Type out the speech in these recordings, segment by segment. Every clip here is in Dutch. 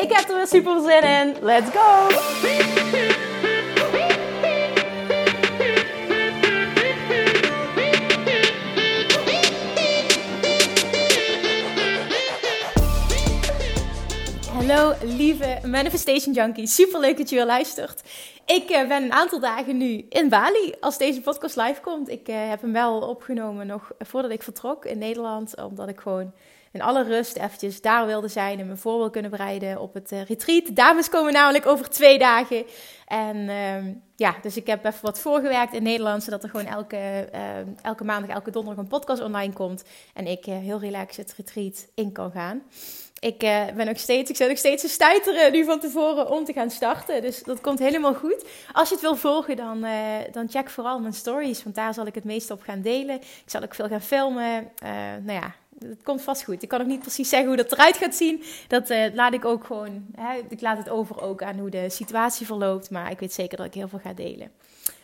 Ik heb er weer super zin in. Let's go! Hallo lieve Manifestation Junkie. Super leuk dat je weer luistert. Ik uh, ben een aantal dagen nu in Bali als deze podcast live komt. Ik uh, heb hem wel opgenomen nog voordat ik vertrok in Nederland. Omdat ik gewoon in alle rust eventjes daar wilde zijn en me voor wil kunnen bereiden op het uh, retreat. Dames komen namelijk over twee dagen. En uh, ja, dus ik heb even wat voorgewerkt in Nederland, zodat er gewoon elke, uh, elke maandag, elke donderdag een podcast online komt. En ik uh, heel relaxed het retreat in kan gaan. Ik ben nog steeds, ik zit nog steeds te stuiteren nu van tevoren om te gaan starten. Dus dat komt helemaal goed. Als je het wil volgen, dan, dan check vooral mijn stories, want daar zal ik het meest op gaan delen. Ik zal ook veel gaan filmen. nou ja, het komt vast goed. Ik kan ook niet precies zeggen hoe dat eruit gaat zien. Dat uh, laat ik ook gewoon. Hè, ik laat het over ook aan hoe de situatie verloopt. Maar ik weet zeker dat ik heel veel ga delen.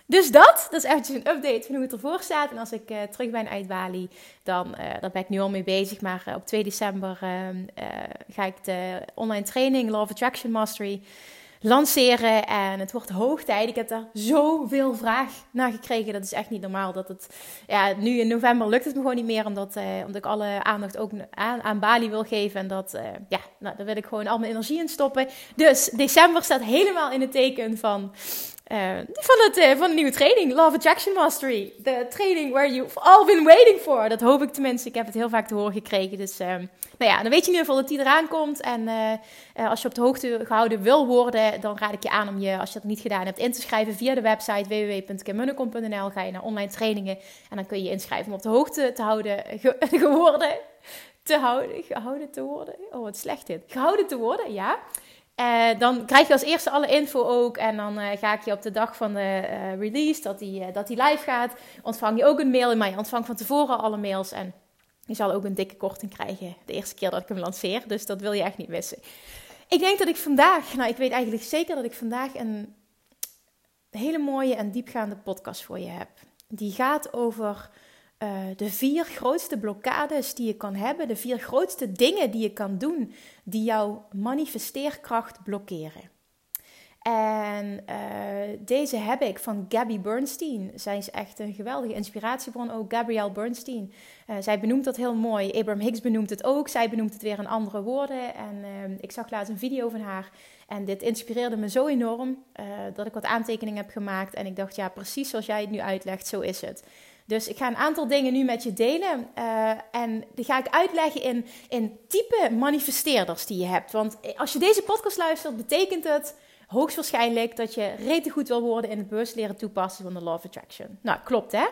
Dus dat, dat is eventjes een update van hoe het ervoor staat. En als ik uh, terug ben uit Bali, dan uh, ben ik nu al mee bezig. Maar op 2 december ehm, ga ik de online training Law of Attraction Mastery lanceren. En het wordt hoog tijd. Ik heb daar zoveel vraag naar gekregen. Dat is echt niet normaal. Dat het, ja, nu in november lukt het me gewoon niet meer. Omdat, eh, omdat ik alle aandacht ook aan, aan Bali wil geven. En dat, eh, ja, nou, daar wil ik gewoon al mijn energie in stoppen. Dus december staat helemaal in het teken van uh, van, het, uh, van de nieuwe training, Love Attraction Mastery. De training where you've all been waiting for. Dat hoop ik tenminste. Ik heb het heel vaak te horen gekregen. Dus uh, nou ja, dan weet je in ieder geval dat die eraan komt. En eh, als je op de hoogte gehouden wil worden, dan raad ik je aan om je, als je dat niet gedaan hebt, in te schrijven via de website www.kimmunnekom.nl. Ga je naar online trainingen en dan kun je je inschrijven om op de hoogte te houden ge geworden. Te houden, gehouden te worden. Oh, wat slecht dit. Gehouden te worden, ja. Uh, dan krijg je als eerste alle info ook. En dan uh, ga ik je op de dag van de uh, release, dat die, dat die live gaat, ontvang je ook een mail. Maar je ontvangt van tevoren alle mails. En je zal ook een dikke korting krijgen de eerste keer dat ik hem lanceer. Dus dat wil je echt niet missen. Ik denk dat ik vandaag, nou ik weet eigenlijk zeker dat ik vandaag een hele mooie en diepgaande podcast voor je heb. Die gaat over uh, de vier grootste blokkades die je kan hebben, de vier grootste dingen die je kan doen die jouw manifesteerkracht blokkeren. En uh, deze heb ik van Gabby Bernstein. Zij is echt een geweldige inspiratiebron, ook Gabrielle Bernstein. Uh, zij benoemt dat heel mooi. Abraham Hicks benoemt het ook. Zij benoemt het weer in andere woorden. En ik zag laatst een video van haar. En dit inspireerde me zo enorm dat ik wat aantekeningen heb gemaakt. En ik dacht, ja, precies zoals jij het nu uitlegt, zo is het. Dus ik ga een aantal dingen nu met je delen. Uh, en die ga ik uitleggen in, in type manifesteerders die je hebt. Want als je deze podcast luistert, betekent het hoogstwaarschijnlijk dat je rete goed wil worden in het bewust leren toepassen van de Law of Attraction. Nou, klopt hè?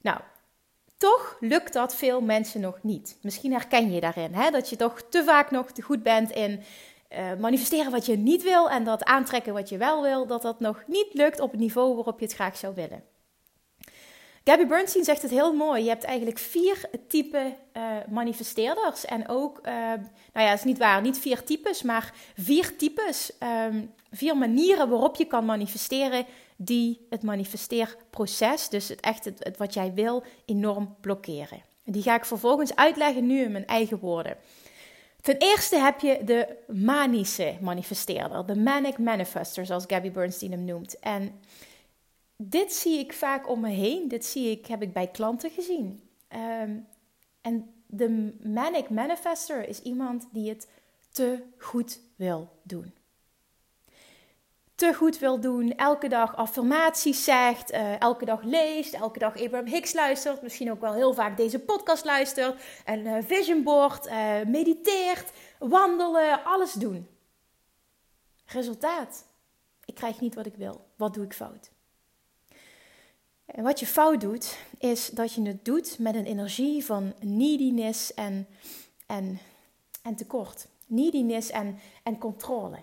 Nou, toch lukt dat veel mensen nog niet. Misschien herken je daarin, hè? dat je toch te vaak nog te goed bent in uh, manifesteren wat je niet wil en dat aantrekken wat je wel wil, dat dat nog niet lukt op het niveau waarop je het graag zou willen. Gabby Bernstein zegt het heel mooi. Je hebt eigenlijk vier typen uh, manifesteerders. En ook, uh, nou ja, het is niet waar, niet vier types, maar vier types. Um, vier manieren waarop je kan manifesteren die het manifesteerproces, dus het echt het, wat jij wil, enorm blokkeren. Die ga ik vervolgens uitleggen nu in mijn eigen woorden. Ten eerste heb je de manische manifesteerder, de manic manifester, zoals Gabby Bernstein hem noemt. En dit zie ik vaak om me heen. Dit zie ik, heb ik bij klanten gezien. Um, en de manic manifester is iemand die het te goed wil doen. Te goed wil doen, elke dag affirmaties zegt, uh, elke dag leest, elke dag Abraham Hicks luistert, misschien ook wel heel vaak deze podcast luistert, een uh, vision board, uh, mediteert, wandelen, alles doen. Resultaat: ik krijg niet wat ik wil. Wat doe ik fout? En wat je fout doet, is dat je het doet met een energie van neediness en, en, en tekort. Neediness en, en controle.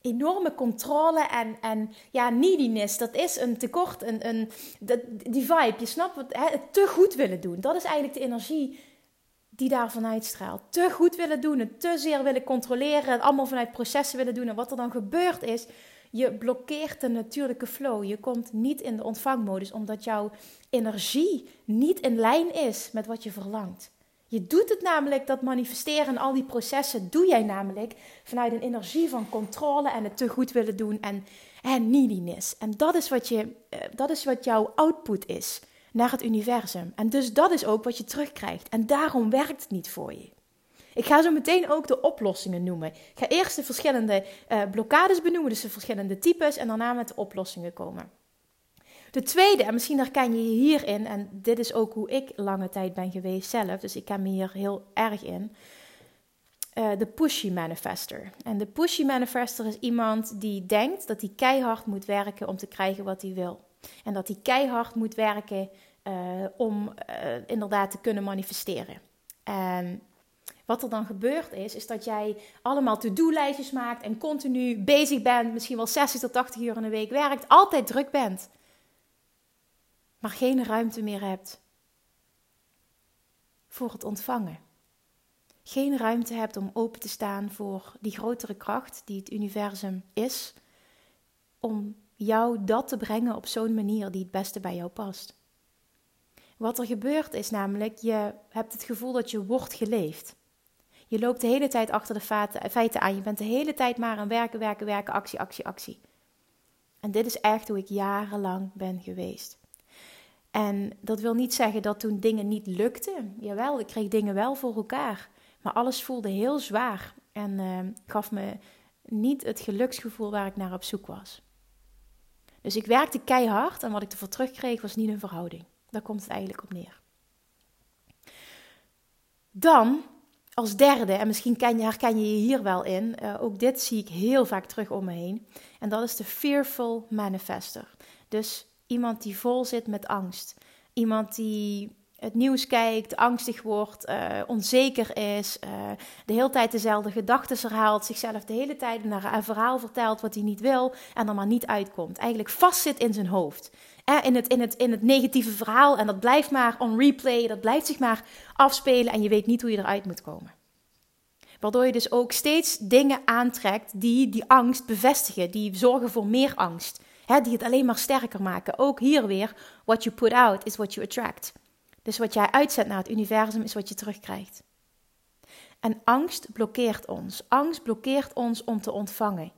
Enorme controle en, en ja, neediness, dat is een tekort, een, een, dat, die vibe, je snapt wat, hè, het te goed willen doen. Dat is eigenlijk de energie die daarvan uitstraalt. Te goed willen doen, te zeer willen controleren, het allemaal vanuit processen willen doen. En wat er dan gebeurt is, je blokkeert de natuurlijke flow. Je komt niet in de ontvangmodus omdat jouw energie niet in lijn is met wat je verlangt. Je doet het namelijk, dat manifesteren en al die processen doe jij namelijk vanuit een energie van controle en het te goed willen doen en, en neediness. En dat is, wat je, eh, dat is wat jouw output is naar het universum. En dus dat is ook wat je terugkrijgt. En daarom werkt het niet voor je. Ik ga zo meteen ook de oplossingen noemen. Ik ga eerst de verschillende uh, blokkades benoemen, dus de verschillende types, en daarna met de oplossingen komen. De tweede, en misschien herken je je hierin, en dit is ook hoe ik lange tijd ben geweest zelf, dus ik ken me hier heel erg in. Uh, de pushy manifester. En de pushy manifester is iemand die denkt dat hij keihard moet werken om te krijgen wat hij wil. En dat hij keihard moet werken uh, om inderdaad te kunnen manifesteren. En wat er dan gebeurt is, is dat jij allemaal to-do-lijstjes maakt en continu bezig bent, misschien wel 60 tot 80 uur in de week werkt, altijd druk bent, maar geen ruimte meer hebt voor het ontvangen. Geen ruimte hebt om open te staan voor die grotere kracht die het universum is, om jou dat te brengen op zo'n manier die het beste bij jou past. Wat er gebeurt is namelijk, je hebt het gevoel dat je wordt geleefd. Je loopt de hele tijd achter de feiten aan. Je bent de hele tijd maar aan werken, werken, werken, actie, actie, actie. En dit is echt hoe ik jarenlang ben geweest. En dat wil niet zeggen dat toen dingen niet lukten. Jawel, ik kreeg dingen wel voor elkaar. Maar alles voelde heel zwaar en uh, gaf me niet het geluksgevoel waar ik naar op zoek was. Dus ik werkte keihard en wat ik ervoor terugkreeg was niet een verhouding. Daar komt het eigenlijk op neer. Dan als derde, en misschien ken je, herken je je hier wel in, uh, ook dit zie ik heel vaak terug om me heen. En dat is de fearful manifester. Dus iemand die vol zit met angst. Iemand die het nieuws kijkt, angstig wordt, uh, onzeker is, uh, de hele tijd dezelfde gedachten herhaalt, zichzelf de hele tijd naar een verhaal vertelt wat hij niet wil en er maar niet uitkomt. Eigenlijk vastzit in zijn hoofd. In, het, in, het, in het negatieve verhaal en dat blijft maar on replay, dat blijft zich maar afspelen en je weet niet hoe je eruit moet komen. Waardoor je dus ook steeds dingen aantrekt die die angst bevestigen, die zorgen voor meer angst. Hè, die het alleen maar sterker maken. Ook hier weer, what you put out is what you attract. Dus wat jij uitzet naar het universum is wat je terugkrijgt. En angst blokkeert ons. Angst blokkeert ons om te ontvangen.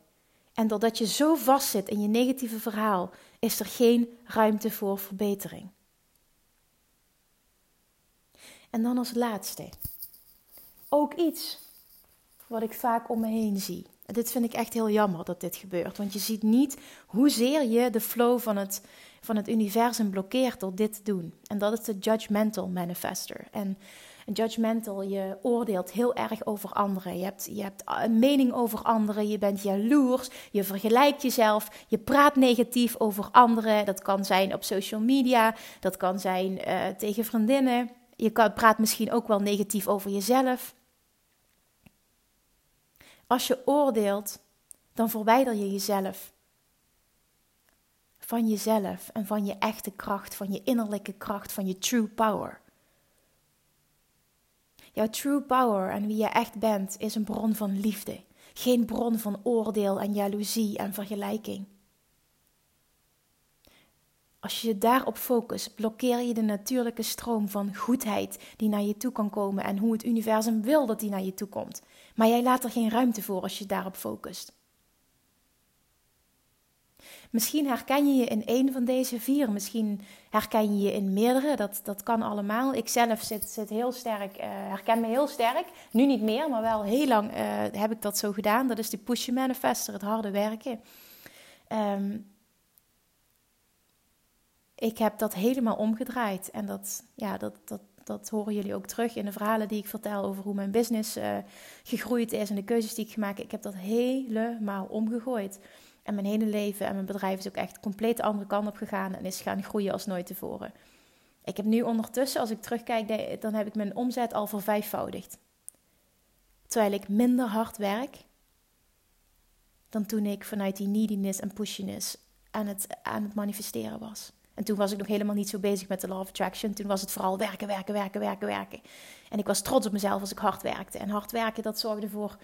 En doordat je zo vastzit in je negatieve verhaal, is er geen ruimte voor verbetering. En dan als laatste. Ook iets wat ik vaak om me heen zie. Dit vind ik echt heel jammer dat dit gebeurt. Want je ziet niet hoezeer je de flow van het, van het universum blokkeert door dit te doen. En dat is de judgmental manifester. En judgmental, je oordeelt heel erg over anderen. Je hebt, je hebt een mening over anderen. Je bent jaloers. Je vergelijkt jezelf. Je praat negatief over anderen. Dat kan zijn op social media. Dat kan zijn uh, tegen vriendinnen. Je kan, praat misschien ook wel negatief over jezelf. Als je oordeelt, dan verwijder je jezelf. Van jezelf en van je echte kracht, van je innerlijke kracht, van je true power. Jouw true power en wie je echt bent is een bron van liefde, geen bron van oordeel en jaloezie en vergelijking. Als je je daarop focust, blokkeer je de natuurlijke stroom van goedheid die naar je toe kan komen en hoe het universum wil dat die naar je toe komt. Maar jij laat er geen ruimte voor als je daarop focust. Misschien herken je je in een van deze vier, misschien herken je je in meerdere, dat, dat kan allemaal. Ik zelf zit, zit heel sterk, uh, herken me heel sterk. Nu niet meer, maar wel heel lang uh, heb ik dat zo gedaan. Dat is de push manifester, het harde werken. Um, ik heb dat helemaal omgedraaid. En dat, ja, dat, dat, dat horen jullie ook terug in de verhalen die ik vertel over hoe mijn business uh, gegroeid is en de keuzes die ik gemaakt heb. Ik heb dat helemaal omgegooid. En mijn hele leven en mijn bedrijf is ook echt compleet de andere kant op gegaan en is gaan groeien als nooit tevoren. Ik heb nu ondertussen, als ik terugkijk, dan heb ik mijn omzet al vervijfvoudigd. terwijl ik minder hard werk dan toen ik vanuit die neediness en pushiness aan het, aan het manifesteren was. En toen was ik nog helemaal niet zo bezig met de law of attraction. Toen was het vooral werken, werken, werken, werken, werken. En ik was trots op mezelf als ik hard werkte. En hard werken, dat zorgde voor,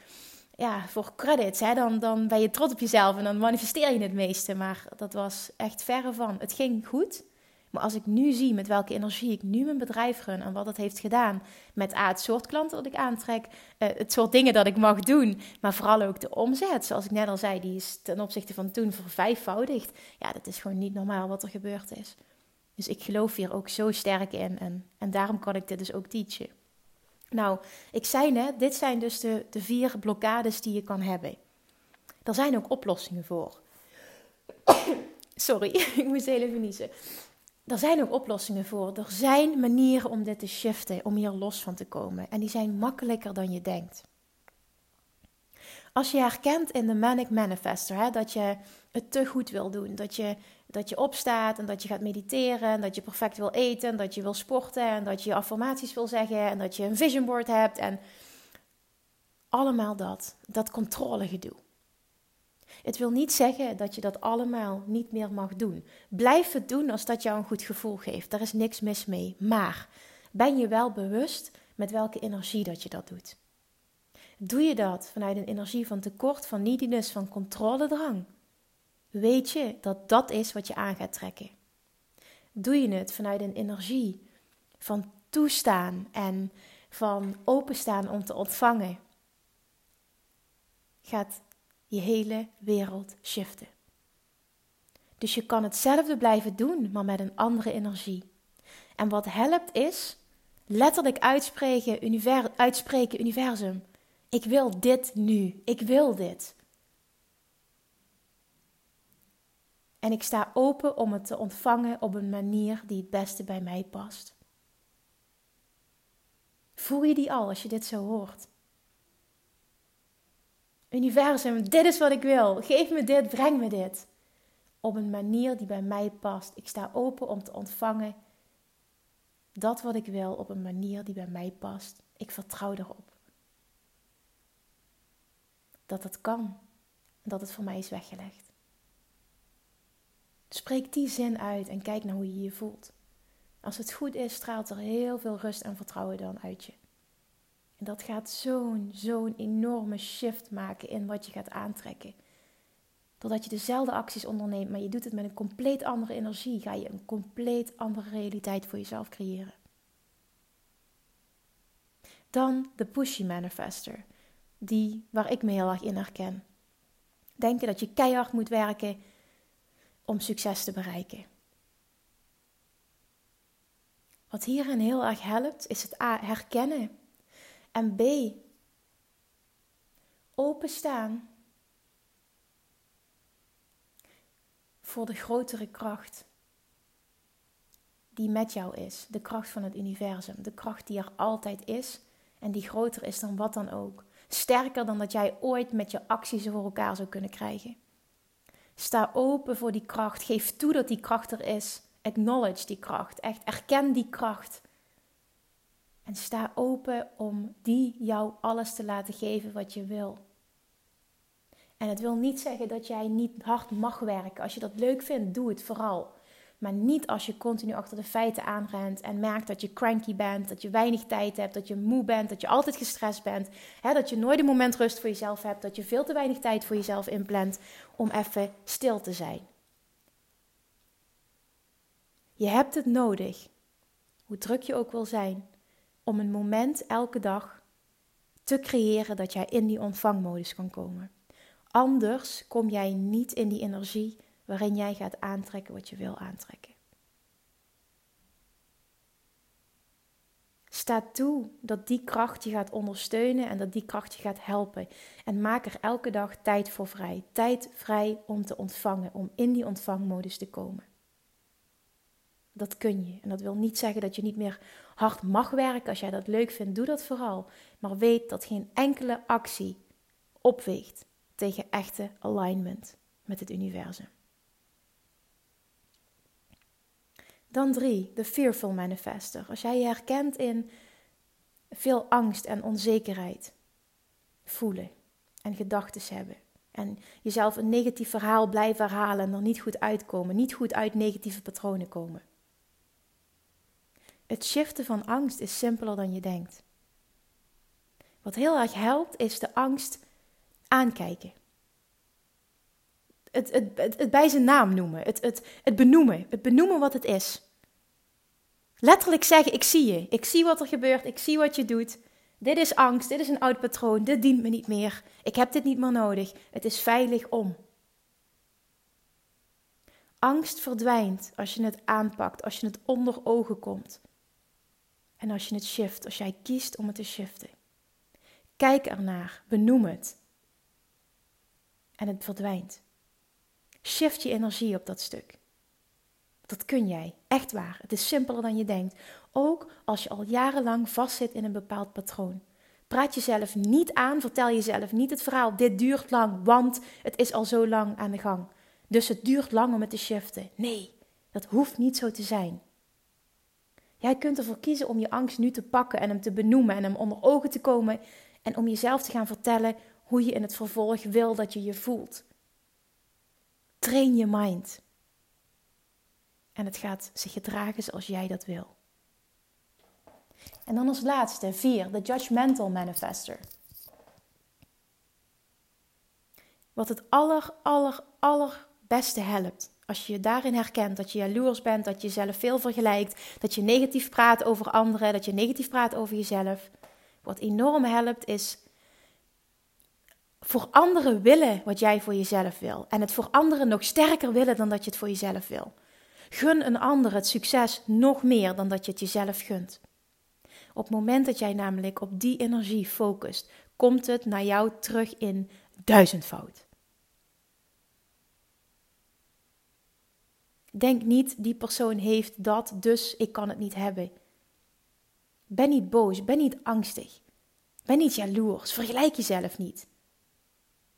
ja, voor credits. Hè? Dan, dan ben je trots op jezelf en dan manifesteer je het meeste. Maar dat was echt verre van. Het ging goed. Maar als ik nu zie met welke energie ik nu mijn bedrijf run en wat het heeft gedaan met A, het soort klanten dat ik aantrek, uh, het soort dingen dat ik mag doen, maar vooral ook de omzet, zoals ik net al zei, die is ten opzichte van toen vervijfvoudigd. Ja, dat is gewoon niet normaal wat er gebeurd is. Dus ik geloof hier ook zo sterk in en, en daarom kan ik dit dus ook teachen. Nou, ik zei net, dit zijn dus de, de vier blokkades die je kan hebben. Er zijn ook oplossingen voor. Sorry, ik moest heel even niezen er zijn ook oplossingen voor. Er zijn manieren om dit te shiften, om hier los van te komen. En die zijn makkelijker dan je denkt. Als je herkent in de Manic Manifester hè, dat je het te goed wil doen, dat je, dat je opstaat en dat je gaat mediteren, en dat je perfect wil eten, en dat je wil sporten en dat je affirmaties wil zeggen en dat je een vision board hebt en allemaal dat, dat controlegedoe. Het wil niet zeggen dat je dat allemaal niet meer mag doen. Blijf het doen als dat jou een goed gevoel geeft. Daar is niks mis mee. Maar ben je wel bewust met welke energie dat je dat doet? Doe je dat vanuit een energie van tekort, van neediness, van controledrang? Weet je dat dat is wat je aan gaat trekken? Doe je het vanuit een energie van toestaan en van openstaan om te ontvangen? Gaat je hele wereld shiften. Dus je kan hetzelfde blijven doen, maar met een andere energie. En wat helpt is letterlijk uitspreken, univer uitspreken universum. Ik wil dit nu. Ik wil dit. En ik sta open om het te ontvangen op een manier die het beste bij mij past. Voel je die al als je dit zo hoort? Universum, dit is wat ik wil. Geef me dit, breng me dit. Op een manier die bij mij past. Ik sta open om te ontvangen dat wat ik wil op een manier die bij mij past. Ik vertrouw erop. Dat het kan. Dat het voor mij is weggelegd. Spreek die zin uit en kijk naar hoe je je voelt. Als het goed is, straalt er heel veel rust en vertrouwen dan uit je. En dat gaat zo'n, zo'n enorme shift maken in wat je gaat aantrekken. Doordat je dezelfde acties onderneemt, maar je doet het met een compleet andere energie, ga je een compleet andere realiteit voor jezelf creëren. Dan de pushy manifester, die waar ik me heel erg in herken. Denken dat je keihard moet werken om succes te bereiken. Wat hierin heel erg helpt, is het A, herkennen en B. Openstaan voor de grotere kracht die met jou is. De kracht van het universum. De kracht die er altijd is en die groter is dan wat dan ook. Sterker dan dat jij ooit met je acties voor elkaar zou kunnen krijgen. Sta open voor die kracht. Geef toe dat die kracht er is. Acknowledge die kracht. Echt erken die kracht. En sta open om die jou alles te laten geven wat je wil. En het wil niet zeggen dat jij niet hard mag werken. Als je dat leuk vindt, doe het vooral. Maar niet als je continu achter de feiten aanrent en merkt dat je cranky bent, dat je weinig tijd hebt, dat je moe bent, dat je altijd gestrest bent, hè, dat je nooit een moment rust voor jezelf hebt, dat je veel te weinig tijd voor jezelf inplant om even stil te zijn. Je hebt het nodig, hoe druk je ook wil zijn, om een moment elke dag te creëren dat jij in die ontvangmodus kan komen. Anders kom jij niet in die energie waarin jij gaat aantrekken wat je wil aantrekken. Sta toe dat die kracht je gaat ondersteunen en dat die kracht je gaat helpen. En maak er elke dag tijd voor vrij. Tijd vrij om te ontvangen, om in die ontvangmodus te komen. Dat kun je. En dat wil niet zeggen dat je niet meer hard mag werken. Als jij dat leuk vindt, doe dat vooral. Maar weet dat geen enkele actie opweegt tegen echte alignment met het universum. Dan drie, de fearful manifester. Als jij je herkent in veel angst en onzekerheid, voelen en gedachten hebben. En jezelf een negatief verhaal blijven herhalen en er niet goed uitkomen, niet goed uit negatieve patronen komen. Het shiften van angst is simpeler dan je denkt. Wat heel erg helpt, is de angst aankijken. Het, het, het, het bij zijn naam noemen, het, het, het benoemen, het benoemen wat het is. Letterlijk zeggen: Ik zie je, ik zie wat er gebeurt, ik zie wat je doet. Dit is angst, dit is een oud patroon, dit dient me niet meer. Ik heb dit niet meer nodig. Het is veilig om. Angst verdwijnt als je het aanpakt, als je het onder ogen komt. En als je het shift, als jij kiest om het te shiften. Kijk ernaar, benoem het. En het verdwijnt. Shift je energie op dat stuk. Dat kun jij, echt waar. Het is simpeler dan je denkt. Ook als je al jarenlang vastzit in een bepaald patroon. Praat jezelf niet aan, vertel jezelf niet het verhaal. Dit duurt lang, want het is al zo lang aan de gang. Dus het duurt lang om het te shiften. Nee, dat hoeft niet zo te zijn. Jij kunt ervoor kiezen om je angst nu te pakken en hem te benoemen en hem onder ogen te komen en om jezelf te gaan vertellen hoe je in het vervolg wil dat je je voelt. Train je mind. En het gaat zich gedragen zoals jij dat wil. En dan als laatste, vier, de judgmental manifester. Wat het aller, aller, aller beste helpt. Als je je daarin herkent dat je jaloers bent, dat je jezelf veel vergelijkt, dat je negatief praat over anderen, dat je negatief praat over jezelf. Wat enorm helpt is voor anderen willen wat jij voor jezelf wil. En het voor anderen nog sterker willen dan dat je het voor jezelf wil. Gun een ander het succes nog meer dan dat je het jezelf gunt. Op het moment dat jij namelijk op die energie focust, komt het naar jou terug in duizendvoud. Denk niet, die persoon heeft dat, dus ik kan het niet hebben. Ben niet boos, ben niet angstig. Ben niet jaloers, vergelijk jezelf niet.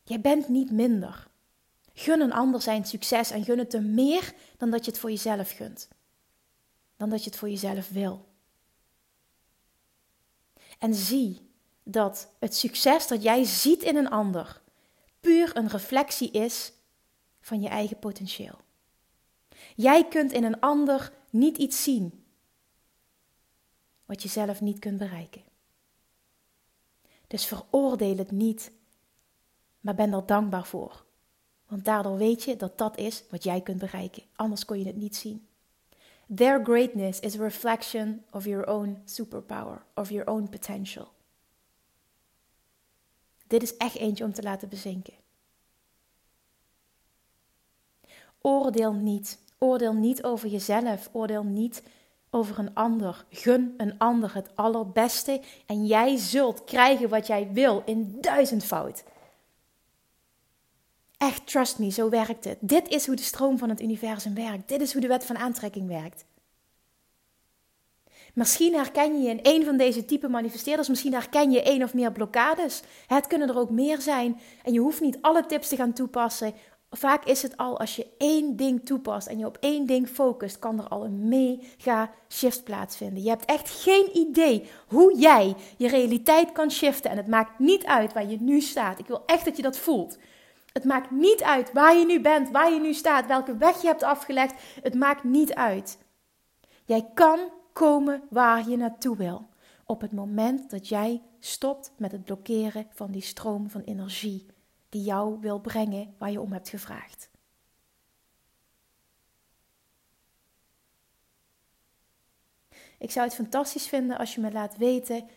Jij bent niet minder. Gun een ander zijn succes en gun het hem meer dan dat je het voor jezelf gunt. Dan dat je het voor jezelf wil. En zie dat het succes dat jij ziet in een ander puur een reflectie is van je eigen potentieel. Jij kunt in een ander niet iets zien wat je zelf niet kunt bereiken. Dus veroordeel het niet, maar ben er dankbaar voor. Want daardoor weet je dat dat is wat jij kunt bereiken. Anders kon je het niet zien. Their greatness is a reflection of your own superpower, of your own potential. Dit is echt eentje om te laten bezinken. Oordeel niet. Oordeel niet over jezelf. Oordeel niet over een ander. Gun een ander het allerbeste en jij zult krijgen wat jij wil in duizendvoud. Echt, trust me, zo werkt het. Dit is hoe de stroom van het universum werkt. Dit is hoe de wet van aantrekking werkt. Misschien herken je in een van deze type manifesteerders, misschien herken je één of meer blokkades. Het kunnen er ook meer zijn en je hoeft niet alle tips te gaan toepassen. Vaak is het al als je één ding toepast en je op één ding focust, kan er al een mega shift plaatsvinden. Je hebt echt geen idee hoe jij je realiteit kan shiften en het maakt niet uit waar je nu staat. Ik wil echt dat je dat voelt. Het maakt niet uit waar je nu bent, waar je nu staat, welke weg je hebt afgelegd. Het maakt niet uit. Jij kan komen waar je naartoe wil. Op het moment dat jij stopt met het blokkeren van die stroom van energie die jou wil brengen waar je om hebt gevraagd. Ik zou het fantastisch vinden als je me laat weten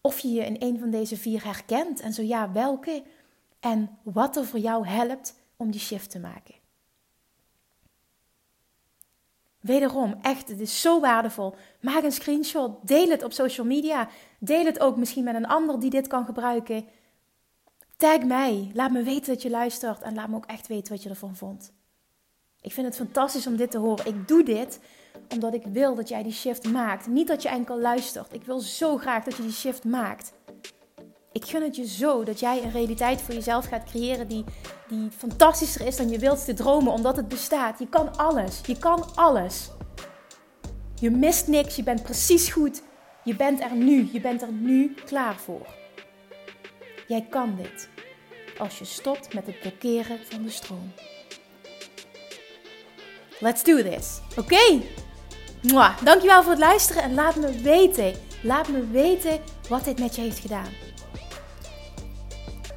of je je in een van deze vier herkent en zo ja, welke en wat er voor jou helpt om die shift te maken. Wederom, echt, het is zo waardevol. Maak een screenshot, deel het op social media. Deel het ook misschien met een ander die dit kan gebruiken. Tag mij, laat me weten dat je luistert en laat me ook echt weten wat je ervan vond. Ik vind het fantastisch om dit te horen. Ik doe dit omdat ik wil dat jij die shift maakt. Niet dat je enkel luistert. Ik wil zo graag dat je die shift maakt. Ik gun het je zo dat jij een realiteit voor jezelf gaat creëren die, die fantastischer is dan je wildste dromen, omdat het bestaat. Je kan alles. Je kan alles. Je mist niks. Je bent precies goed. Je bent er nu. Je bent er nu klaar voor. Jij kan dit. Als je stopt met het blokkeren van de stroom. Let's do this. Oké? Okay? Dankjewel voor het luisteren en laat me weten. Laat me weten wat dit met je heeft gedaan.